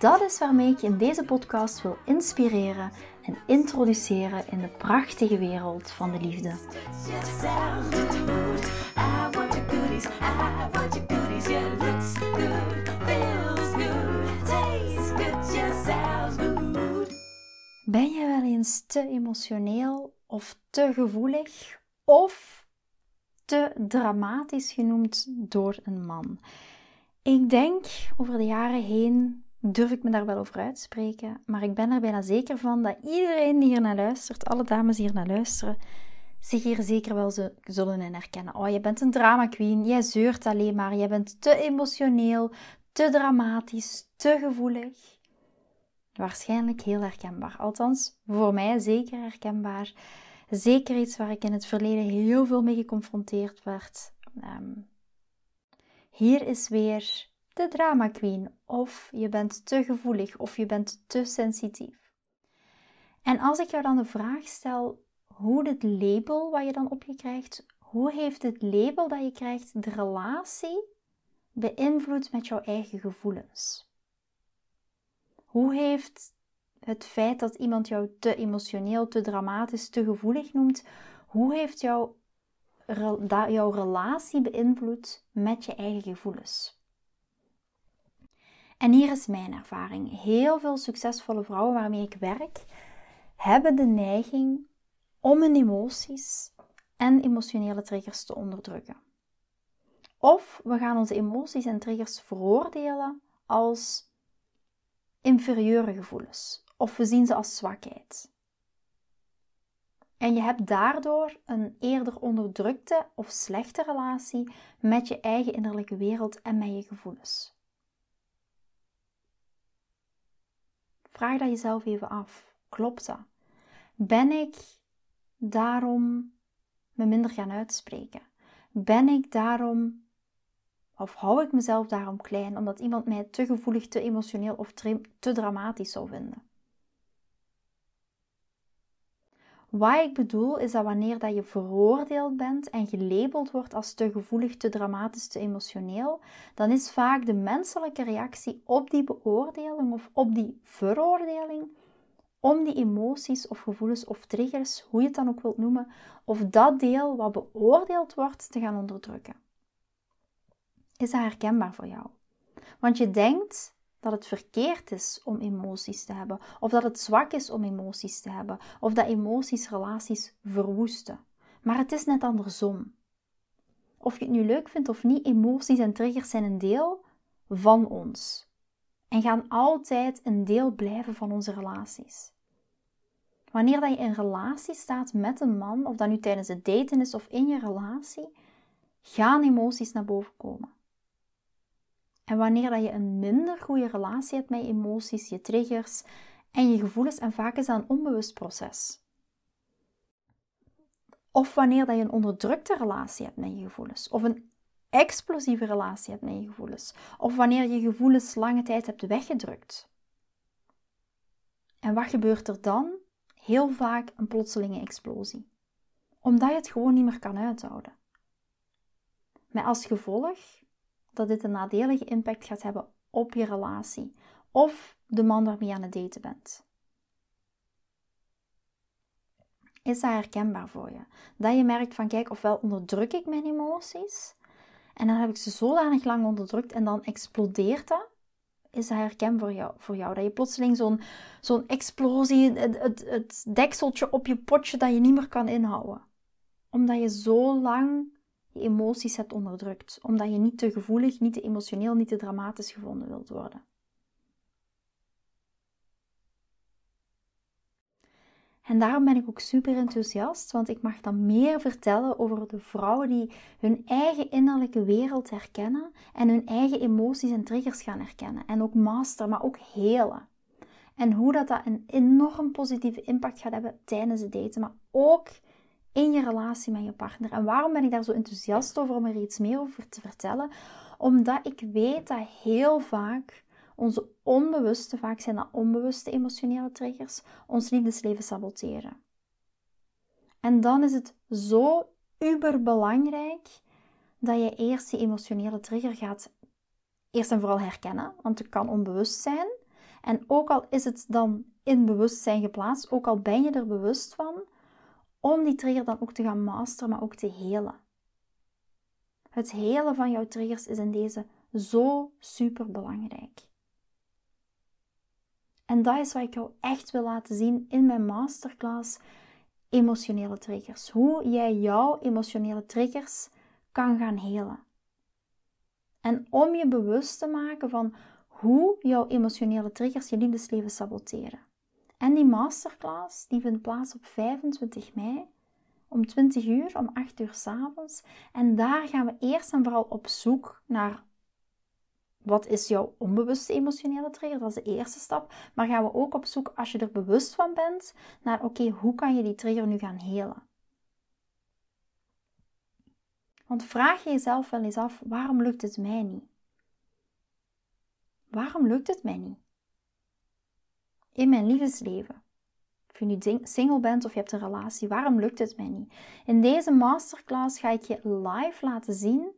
Dat is waarmee ik je in deze podcast wil inspireren en introduceren in de prachtige wereld van de liefde. Ben je wel eens te emotioneel of te gevoelig of te dramatisch genoemd door een man? Ik denk over de jaren heen durf ik me daar wel over uitspreken. Maar ik ben er bijna zeker van dat iedereen die hier naar luistert, alle dames die hier naar luisteren, zich hier zeker wel zullen in herkennen. Oh, je bent een drama queen, jij zeurt alleen maar, jij bent te emotioneel, te dramatisch, te gevoelig. Waarschijnlijk heel herkenbaar. Althans, voor mij zeker herkenbaar. Zeker iets waar ik in het verleden heel veel mee geconfronteerd werd. Ehm, hier is weer de drama queen of je bent te gevoelig of je bent te sensitief. En als ik jou dan de vraag stel hoe dit label wat je dan op je krijgt, hoe heeft het label dat je krijgt de relatie beïnvloed met jouw eigen gevoelens? Hoe heeft het feit dat iemand jou te emotioneel, te dramatisch, te gevoelig noemt, hoe heeft jouw, jouw relatie beïnvloed met je eigen gevoelens? En hier is mijn ervaring. Heel veel succesvolle vrouwen waarmee ik werk, hebben de neiging om hun emoties en emotionele triggers te onderdrukken. Of we gaan onze emoties en triggers veroordelen als inferieure gevoelens. Of we zien ze als zwakheid. En je hebt daardoor een eerder onderdrukte of slechte relatie met je eigen innerlijke wereld en met je gevoelens. Vraag dat jezelf even af. Klopt dat? Ben ik daarom me minder gaan uitspreken? Ben ik daarom, of hou ik mezelf daarom klein omdat iemand mij te gevoelig, te emotioneel of te dramatisch zou vinden? Wat ik bedoel is dat wanneer dat je veroordeeld bent en gelabeld wordt als te gevoelig, te dramatisch, te emotioneel, dan is vaak de menselijke reactie op die beoordeling of op die veroordeling om die emoties of gevoelens of triggers, hoe je het dan ook wilt noemen, of dat deel wat beoordeeld wordt te gaan onderdrukken. Is dat herkenbaar voor jou? Want je denkt dat het verkeerd is om emoties te hebben, of dat het zwak is om emoties te hebben, of dat emoties relaties verwoesten. Maar het is net andersom. Of je het nu leuk vindt of niet, emoties en triggers zijn een deel van ons. En gaan altijd een deel blijven van onze relaties. Wanneer dat je in relatie staat met een man, of dat nu tijdens het daten is of in je relatie, gaan emoties naar boven komen. En wanneer dat je een minder goede relatie hebt met je emoties, je triggers en je gevoelens, en vaak is dat een onbewust proces. Of wanneer dat je een onderdrukte relatie hebt met je gevoelens, of een explosieve relatie hebt met je gevoelens, of wanneer je gevoelens lange tijd hebt weggedrukt. En wat gebeurt er dan? Heel vaak een plotselinge explosie. Omdat je het gewoon niet meer kan uithouden. Met als gevolg dat dit een nadelige impact gaat hebben op je relatie of de man waarmee je aan het daten bent. Is dat herkenbaar voor je? Dat je merkt van kijk, ofwel onderdruk ik mijn emoties en dan heb ik ze zodanig lang onderdrukt en dan explodeert dat. Is dat herkenbaar voor jou? Voor jou? Dat je plotseling zo'n zo'n explosie, het, het, het dekseltje op je potje dat je niet meer kan inhouden. Omdat je zo lang emoties hebt onderdrukt, omdat je niet te gevoelig, niet te emotioneel, niet te dramatisch gevonden wilt worden. En daarom ben ik ook super enthousiast, want ik mag dan meer vertellen over de vrouwen die hun eigen innerlijke wereld herkennen en hun eigen emoties en triggers gaan herkennen. En ook masteren, maar ook helen. En hoe dat, dat een enorm positieve impact gaat hebben tijdens het daten, maar ook in je relatie met je partner. En waarom ben ik daar zo enthousiast over om er iets meer over te vertellen? Omdat ik weet dat heel vaak onze onbewuste, vaak zijn dat onbewuste emotionele triggers, ons liefdesleven saboteren. En dan is het zo uberbelangrijk dat je eerst die emotionele trigger gaat eerst en vooral herkennen, want het kan onbewust zijn. En ook al is het dan in bewustzijn geplaatst, ook al ben je er bewust van, om die trigger dan ook te gaan masteren, maar ook te helen. Het helen van jouw triggers is in deze zo super belangrijk. En dat is wat ik jou echt wil laten zien in mijn masterclass emotionele triggers. Hoe jij jouw emotionele triggers kan gaan helen. En om je bewust te maken van hoe jouw emotionele triggers je liefdesleven saboteren. En die masterclass die vindt plaats op 25 mei om 20 uur, om 8 uur s avonds. En daar gaan we eerst en vooral op zoek naar wat is jouw onbewuste emotionele trigger? Dat is de eerste stap. Maar gaan we ook op zoek, als je er bewust van bent, naar oké, hoe kan je die trigger nu gaan helen? Want vraag je jezelf wel eens af, waarom lukt het mij niet? Waarom lukt het mij niet? In mijn liefdesleven. Of je nu single bent of je hebt een relatie, waarom lukt het mij niet? In deze masterclass ga ik je live laten zien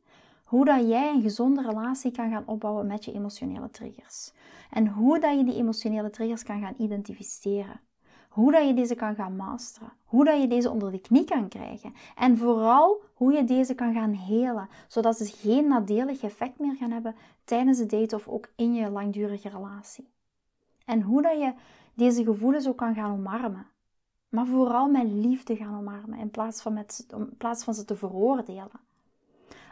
hoe dat jij een gezonde relatie kan gaan opbouwen met je emotionele triggers. En hoe dat je die emotionele triggers kan gaan identificeren. Hoe dat je deze kan gaan masteren. Hoe dat je deze onder de knie kan krijgen. En vooral hoe je deze kan gaan helen. Zodat ze geen nadelig effect meer gaan hebben tijdens het date of ook in je langdurige relatie. En hoe dat je deze gevoelens ook kan gaan omarmen. Maar vooral met liefde gaan omarmen in plaats van, met, in plaats van ze te veroordelen.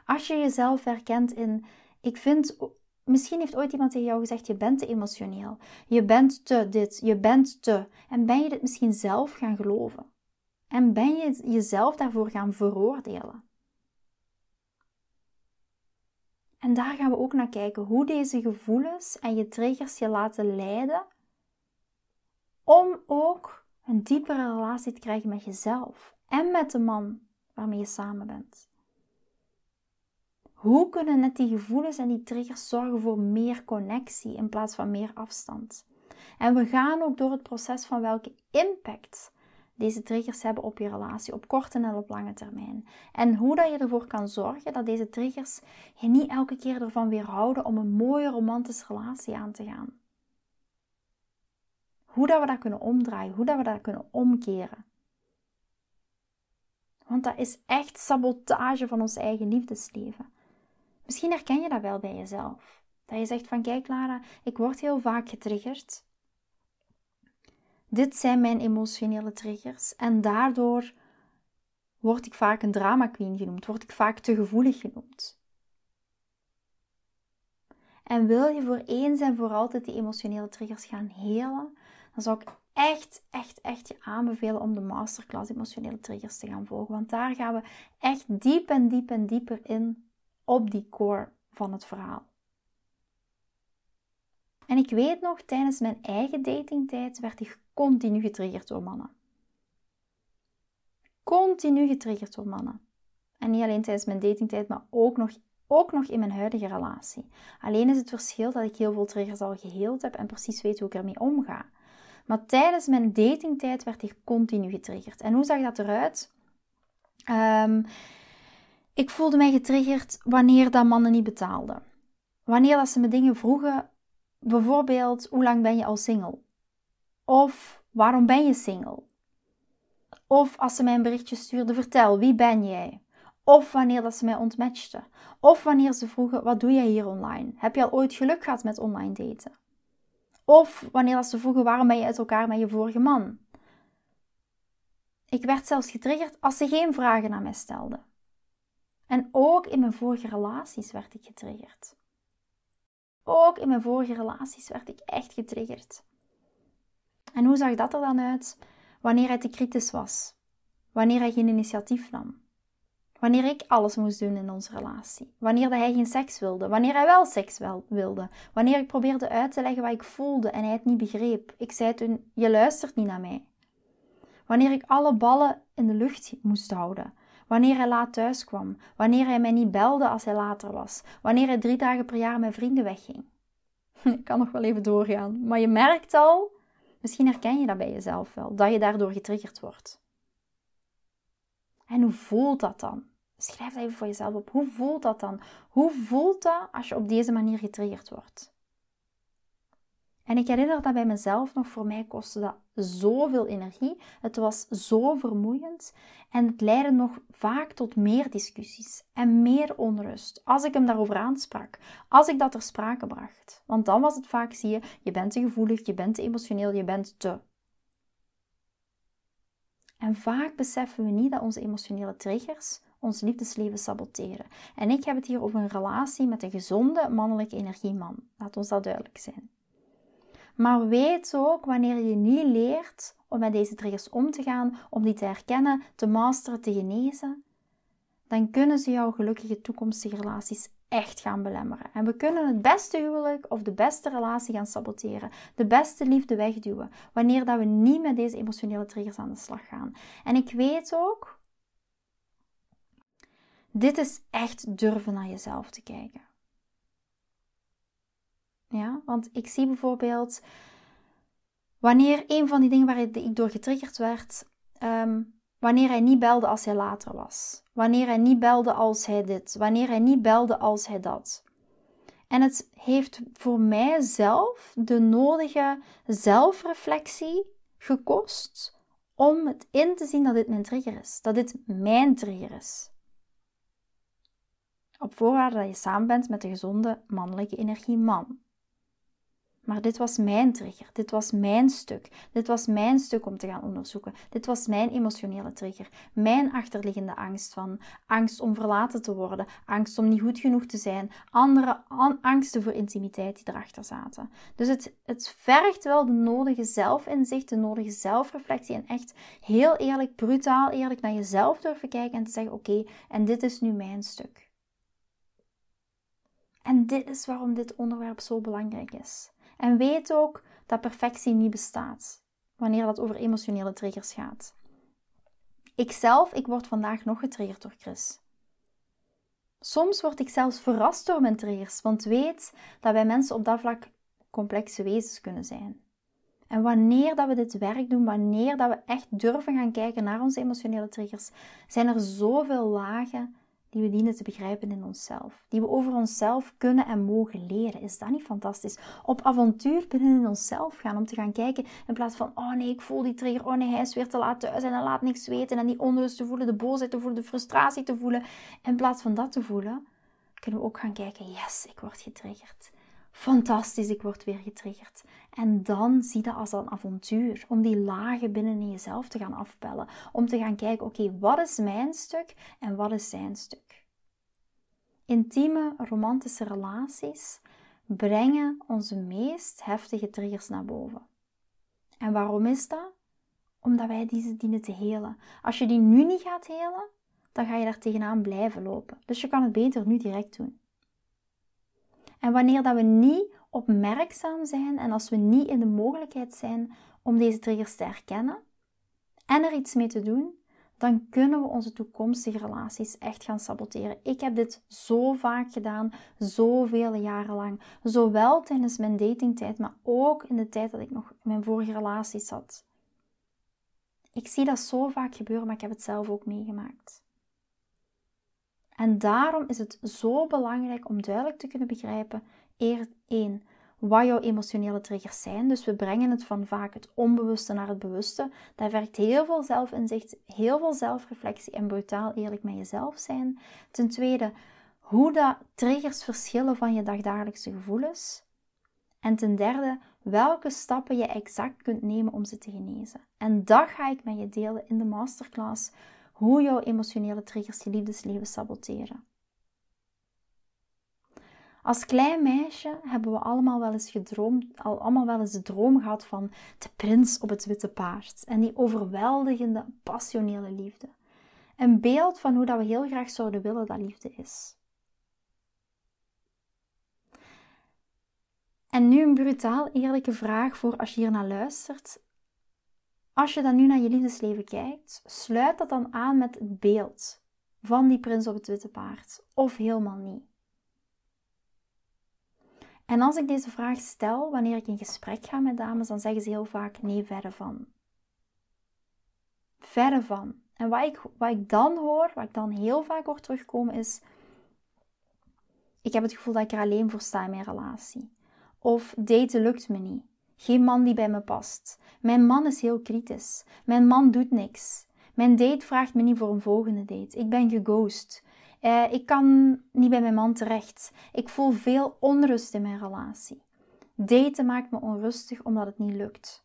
Als je jezelf herkent in, ik vind, misschien heeft ooit iemand tegen jou gezegd, je bent te emotioneel. Je bent te dit, je bent te. En ben je dit misschien zelf gaan geloven? En ben je jezelf daarvoor gaan veroordelen? En daar gaan we ook naar kijken hoe deze gevoelens en je triggers je laten leiden om ook een diepere relatie te krijgen met jezelf en met de man waarmee je samen bent. Hoe kunnen net die gevoelens en die triggers zorgen voor meer connectie in plaats van meer afstand? En we gaan ook door het proces van welke impact deze triggers hebben op je relatie, op korte en op lange termijn. En hoe dat je ervoor kan zorgen dat deze triggers je niet elke keer ervan weerhouden om een mooie romantische relatie aan te gaan. Hoe dat we dat kunnen omdraaien, hoe dat we dat kunnen omkeren. Want dat is echt sabotage van ons eigen liefdesleven. Misschien herken je dat wel bij jezelf. Dat je zegt van kijk Lara, ik word heel vaak getriggerd. Dit zijn mijn emotionele triggers en daardoor word ik vaak een drama queen genoemd, word ik vaak te gevoelig genoemd. En wil je voor eens en voor altijd die emotionele triggers gaan helen, dan zou ik echt, echt, echt je aanbevelen om de masterclass emotionele triggers te gaan volgen. Want daar gaan we echt diep en diep en dieper in op die core van het verhaal. En ik weet nog, tijdens mijn eigen datingtijd werd ik continu getriggerd door mannen. Continu getriggerd door mannen. En niet alleen tijdens mijn datingtijd, maar ook nog, ook nog in mijn huidige relatie. Alleen is het verschil dat ik heel veel triggers al geheeld heb en precies weet hoe ik ermee omga. Maar tijdens mijn datingtijd werd ik continu getriggerd. En hoe zag dat eruit? Um, ik voelde mij getriggerd wanneer dat mannen niet betaalden. Wanneer dat ze me dingen vroegen, bijvoorbeeld hoe lang ben je al single? Of waarom ben je single? Of als ze mij een berichtje stuurden, vertel wie ben jij? Of wanneer dat ze mij ontmatchten. Of wanneer ze vroegen, wat doe jij hier online? Heb je al ooit geluk gehad met online daten? Of wanneer dat ze vroegen, waarom ben je uit elkaar met je vorige man? Ik werd zelfs getriggerd als ze geen vragen aan mij stelden. En ook in mijn vorige relaties werd ik getriggerd. Ook in mijn vorige relaties werd ik echt getriggerd. En hoe zag dat er dan uit? Wanneer hij te kritisch was, wanneer hij geen initiatief nam, Wanneer ik alles moest doen in onze relatie. Wanneer dat hij geen seks wilde. Wanneer hij wel seks wilde. Wanneer ik probeerde uit te leggen wat ik voelde en hij het niet begreep. Ik zei toen, je luistert niet naar mij. Wanneer ik alle ballen in de lucht moest houden. Wanneer hij laat thuis kwam. Wanneer hij mij niet belde als hij later was. Wanneer hij drie dagen per jaar met vrienden wegging. Ik kan nog wel even doorgaan. Maar je merkt al, misschien herken je dat bij jezelf wel, dat je daardoor getriggerd wordt. En hoe voelt dat dan? Schrijf dat even voor jezelf op. Hoe voelt dat dan? Hoe voelt dat als je op deze manier getriggerd wordt? En ik herinner dat bij mezelf nog, voor mij kostte dat zoveel energie. Het was zo vermoeiend en het leidde nog vaak tot meer discussies en meer onrust. Als ik hem daarover aansprak, als ik dat ter sprake bracht. Want dan was het vaak, zie je, je bent te gevoelig, je bent te emotioneel, je bent te. En vaak beseffen we niet dat onze emotionele triggers ons liefdesleven saboteren. En ik heb het hier over een relatie met een gezonde mannelijke energieman. Laat ons dat duidelijk zijn. Maar weet ook wanneer je niet leert om met deze triggers om te gaan, om die te herkennen, te masteren, te genezen, dan kunnen ze jouw gelukkige toekomstige relaties echt gaan belemmeren. En we kunnen het beste huwelijk of de beste relatie gaan saboteren, de beste liefde wegduwen, wanneer dat we niet met deze emotionele triggers aan de slag gaan. En ik weet ook, dit is echt durven naar jezelf te kijken. Ja, want ik zie bijvoorbeeld wanneer een van die dingen waar ik door getriggerd werd, ehm, wanneer hij niet belde als hij later was, wanneer hij niet belde als hij dit, wanneer hij niet belde als hij dat. En het heeft voor mij zelf de nodige zelfreflectie gekost om het in te zien dat dit mijn trigger is, dat dit mijn trigger is. Op voorwaarde dat je samen bent met de gezonde mannelijke energie man. Maar dit was mijn trigger. Dit was mijn stuk. Dit was mijn stuk om te gaan onderzoeken. Dit was mijn emotionele trigger. Mijn achterliggende angst van angst om verlaten te worden, angst om niet goed genoeg te zijn, andere angsten voor intimiteit die erachter zaten. Dus het, het vergt wel de nodige zelfinzicht, de nodige zelfreflectie en echt heel eerlijk, brutaal eerlijk naar jezelf durven kijken en te zeggen: oké, en dit is nu mijn stuk. En dit is waarom dit onderwerp zo belangrijk is. En weet ook dat perfectie niet bestaat wanneer dat over emotionele triggers gaat. Ikzelf, ik word vandaag nog getriggerd door Chris. Soms word ik zelfs verrast door mijn triggers, want weet dat wij mensen op dat vlak complexe wezens kunnen zijn. En wanneer dat we dit werk doen, wanneer dat we echt durven gaan kijken naar onze emotionele triggers, zijn er zoveel lagen die we dienen te begrijpen in onszelf. Die we over onszelf kunnen en mogen leren. Is dat niet fantastisch? Op avontuur binnen in onszelf gaan om te gaan kijken in plaats van, oh nee, ik voel die trigger, oh nee, hij is weer te laat thuis en hij laat niks weten en die onrust te voelen, de boosheid te voelen, de frustratie te voelen. In plaats van dat te voelen, kunnen we ook gaan kijken, yes, ik word getriggerd. Fantastisch, ik word weer getriggerd. En dan zie dat als een avontuur. Om die lagen binnen in jezelf te gaan afpellen. Om te gaan kijken, oké, wat is mijn stuk en wat is zijn stuk? Intieme, romantische relaties brengen onze meest heftige triggers naar boven. En waarom is dat? Omdat wij deze dienen te helen. Als je die nu niet gaat helen, dan ga je daar tegenaan blijven lopen. Dus je kan het beter nu direct doen. En wanneer dat we niet opmerkzaam zijn en als we niet in de mogelijkheid zijn om deze triggers te herkennen en er iets mee te doen, dan kunnen we onze toekomstige relaties echt gaan saboteren. Ik heb dit zo vaak gedaan, zoveel jaren lang. Zowel tijdens mijn datingtijd, maar ook in de tijd dat ik nog in mijn vorige relaties zat. Ik zie dat zo vaak gebeuren, maar ik heb het zelf ook meegemaakt. En daarom is het zo belangrijk om duidelijk te kunnen begrijpen: één, wat jouw emotionele triggers zijn. Dus we brengen het van vaak het onbewuste naar het bewuste. Dat werkt heel veel zelfinzicht, heel veel zelfreflectie en brutaal eerlijk met jezelf zijn. Ten tweede, hoe dat triggers verschillen van je dagdagelijkse gevoelens. En ten derde, welke stappen je exact kunt nemen om ze te genezen. En dat ga ik met je delen in de masterclass hoe jouw emotionele triggers je liefdesleven saboteren. Als klein meisje hebben we allemaal wel eens gedroomd, al allemaal wel eens de droom gehad van de prins op het witte paard en die overweldigende, passionele liefde. Een beeld van hoe dat we heel graag zouden willen dat liefde is. En nu een brutaal eerlijke vraag voor als je hier naar luistert. Als je dan nu naar je liefdesleven kijkt, sluit dat dan aan met het beeld van die prins op het witte paard, of helemaal niet. En als ik deze vraag stel wanneer ik in gesprek ga met dames, dan zeggen ze heel vaak nee, verre van. Verre van. En wat ik, wat ik dan hoor, wat ik dan heel vaak hoor terugkomen, is: Ik heb het gevoel dat ik er alleen voor sta in mijn relatie. Of daten lukt me niet. Geen man die bij me past. Mijn man is heel kritisch. Mijn man doet niks. Mijn date vraagt me niet voor een volgende date. Ik ben geghost. Uh, ik kan niet bij mijn man terecht. Ik voel veel onrust in mijn relatie. Daten maakt me onrustig omdat het niet lukt.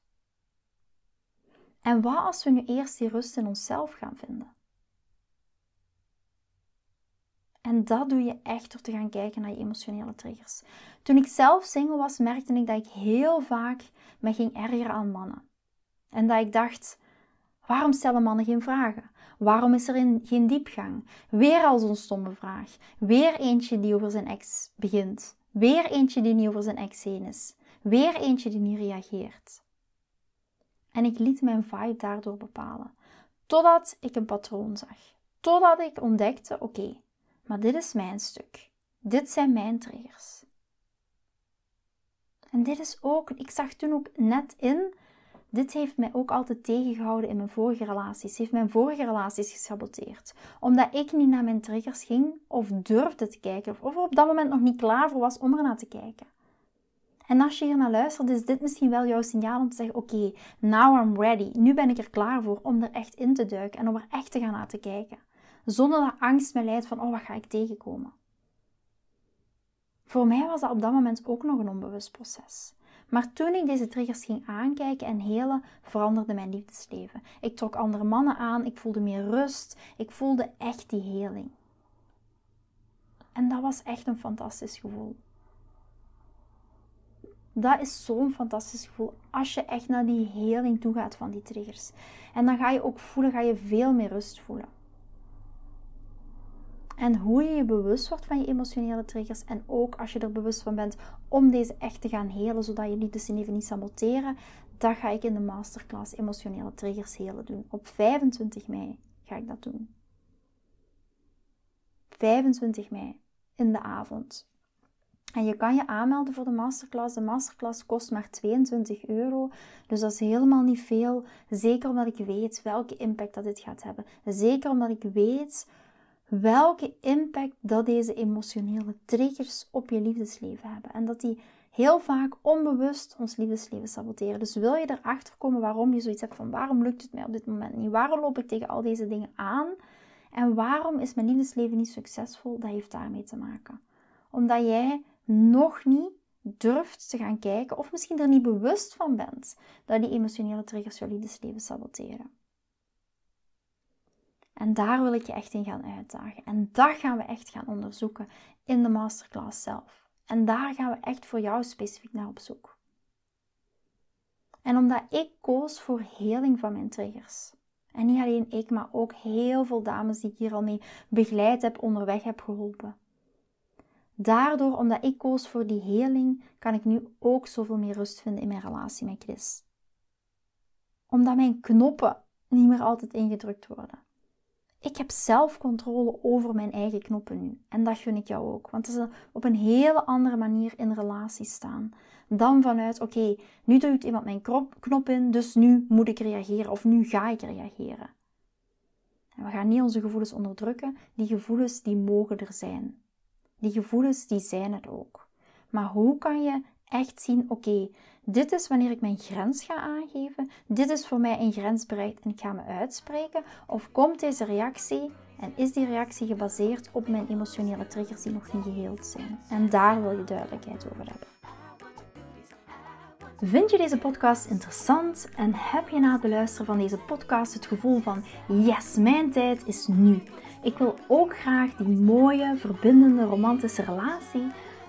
En wat als we nu eerst die rust in onszelf gaan vinden? En dat doe je echt door te gaan kijken naar je emotionele triggers. Toen ik zelf single was, merkte ik dat ik heel vaak me ging ergeren aan mannen. En dat ik dacht, waarom stellen mannen geen vragen? Waarom is er geen diepgang? Weer al zo'n stomme vraag. Weer eentje die over zijn ex begint. Weer eentje die niet over zijn ex heen is. Weer eentje die niet reageert. En ik liet mijn vibe daardoor bepalen. Totdat ik een patroon zag. Totdat ik ontdekte: oké, maar dit is mijn stuk. Dit zijn mijn triggers. En dit is ook, ik zag toen ook net in, dit heeft mij ook altijd tegengehouden in mijn vorige relaties. Heeft mijn vorige relaties gesaboteerd. Omdat ik niet naar mijn triggers ging of durfde te kijken. Of op dat moment nog niet klaar voor was om er naar te kijken. En als je hier naar luistert, is dit misschien wel jouw signaal om te zeggen: Oké, now I'm ready. Nu ben ik er klaar voor om er echt in te duiken en om er echt te gaan naar te kijken. Zonder dat angst me leidt van: Oh, wat ga ik tegenkomen? Voor mij was dat op dat moment ook nog een onbewust proces. Maar toen ik deze triggers ging aankijken en helen, veranderde mijn liefdesleven. Ik trok andere mannen aan, ik voelde meer rust, ik voelde echt die heling. En dat was echt een fantastisch gevoel. Dat is zo'n fantastisch gevoel als je echt naar die heling toe gaat van die triggers. En dan ga je ook voelen, ga je veel meer rust voelen. En hoe je je bewust wordt van je emotionele triggers. En ook als je er bewust van bent om deze echt te gaan helen, zodat je liefdesleven niet saboteren. Dat ga ik in de masterclass emotionele triggers helen doen. Op 25 mei ga ik dat doen. 25 mei in de avond. En je kan je aanmelden voor de masterclass. De masterclass kost maar 22 euro. Dus dat is helemaal niet veel. Zeker omdat ik weet welke impact dat dit gaat hebben. Zeker omdat ik weet welke impact dat deze emotionele triggers op je liefdesleven hebben. En dat die heel vaak onbewust ons liefdesleven saboteren. Dus wil je erachter komen waarom je zoiets hebt van waarom lukt het mij op dit moment niet? Waarom loop ik tegen al deze dingen aan? En waarom is mijn liefdesleven niet succesvol? Dat heeft daarmee te maken. Omdat jij nog niet durft te gaan kijken of misschien er niet bewust van bent dat die emotionele triggers je liefdesleven saboteren. En daar wil ik je echt in gaan uitdagen. En dat gaan we echt gaan onderzoeken in de masterclass zelf. En daar gaan we echt voor jou specifiek naar op zoek. En omdat ik koos voor heling van mijn triggers. En niet alleen ik, maar ook heel veel dames die ik hier al mee begeleid heb, onderweg heb geholpen. Daardoor, omdat ik koos voor die heling, kan ik nu ook zoveel meer rust vinden in mijn relatie met Chris. Omdat mijn knoppen niet meer altijd ingedrukt worden ik heb zelf controle over mijn eigen knoppen nu. En dat gun ik jou ook. Want het is op een hele andere manier in relatie staan. Dan vanuit, oké, nu doet iemand mijn knop in, dus nu moet ik reageren of nu ga ik reageren. En we gaan niet onze gevoelens onderdrukken. Die gevoelens, die mogen er zijn. Die gevoelens, die zijn het ook. Maar hoe kan je echt zien, oké, dit is wanneer ik mijn grens ga aangeven. Dit is voor mij een grens bereikt en ik ga me uitspreken. Of komt deze reactie en is die reactie gebaseerd op mijn emotionele triggers die nog niet geheeld zijn? En daar wil je duidelijkheid over hebben. Vind je deze podcast interessant en heb je na het beluisteren van deze podcast het gevoel van yes, mijn tijd is nu. Ik wil ook graag die mooie, verbindende, romantische relatie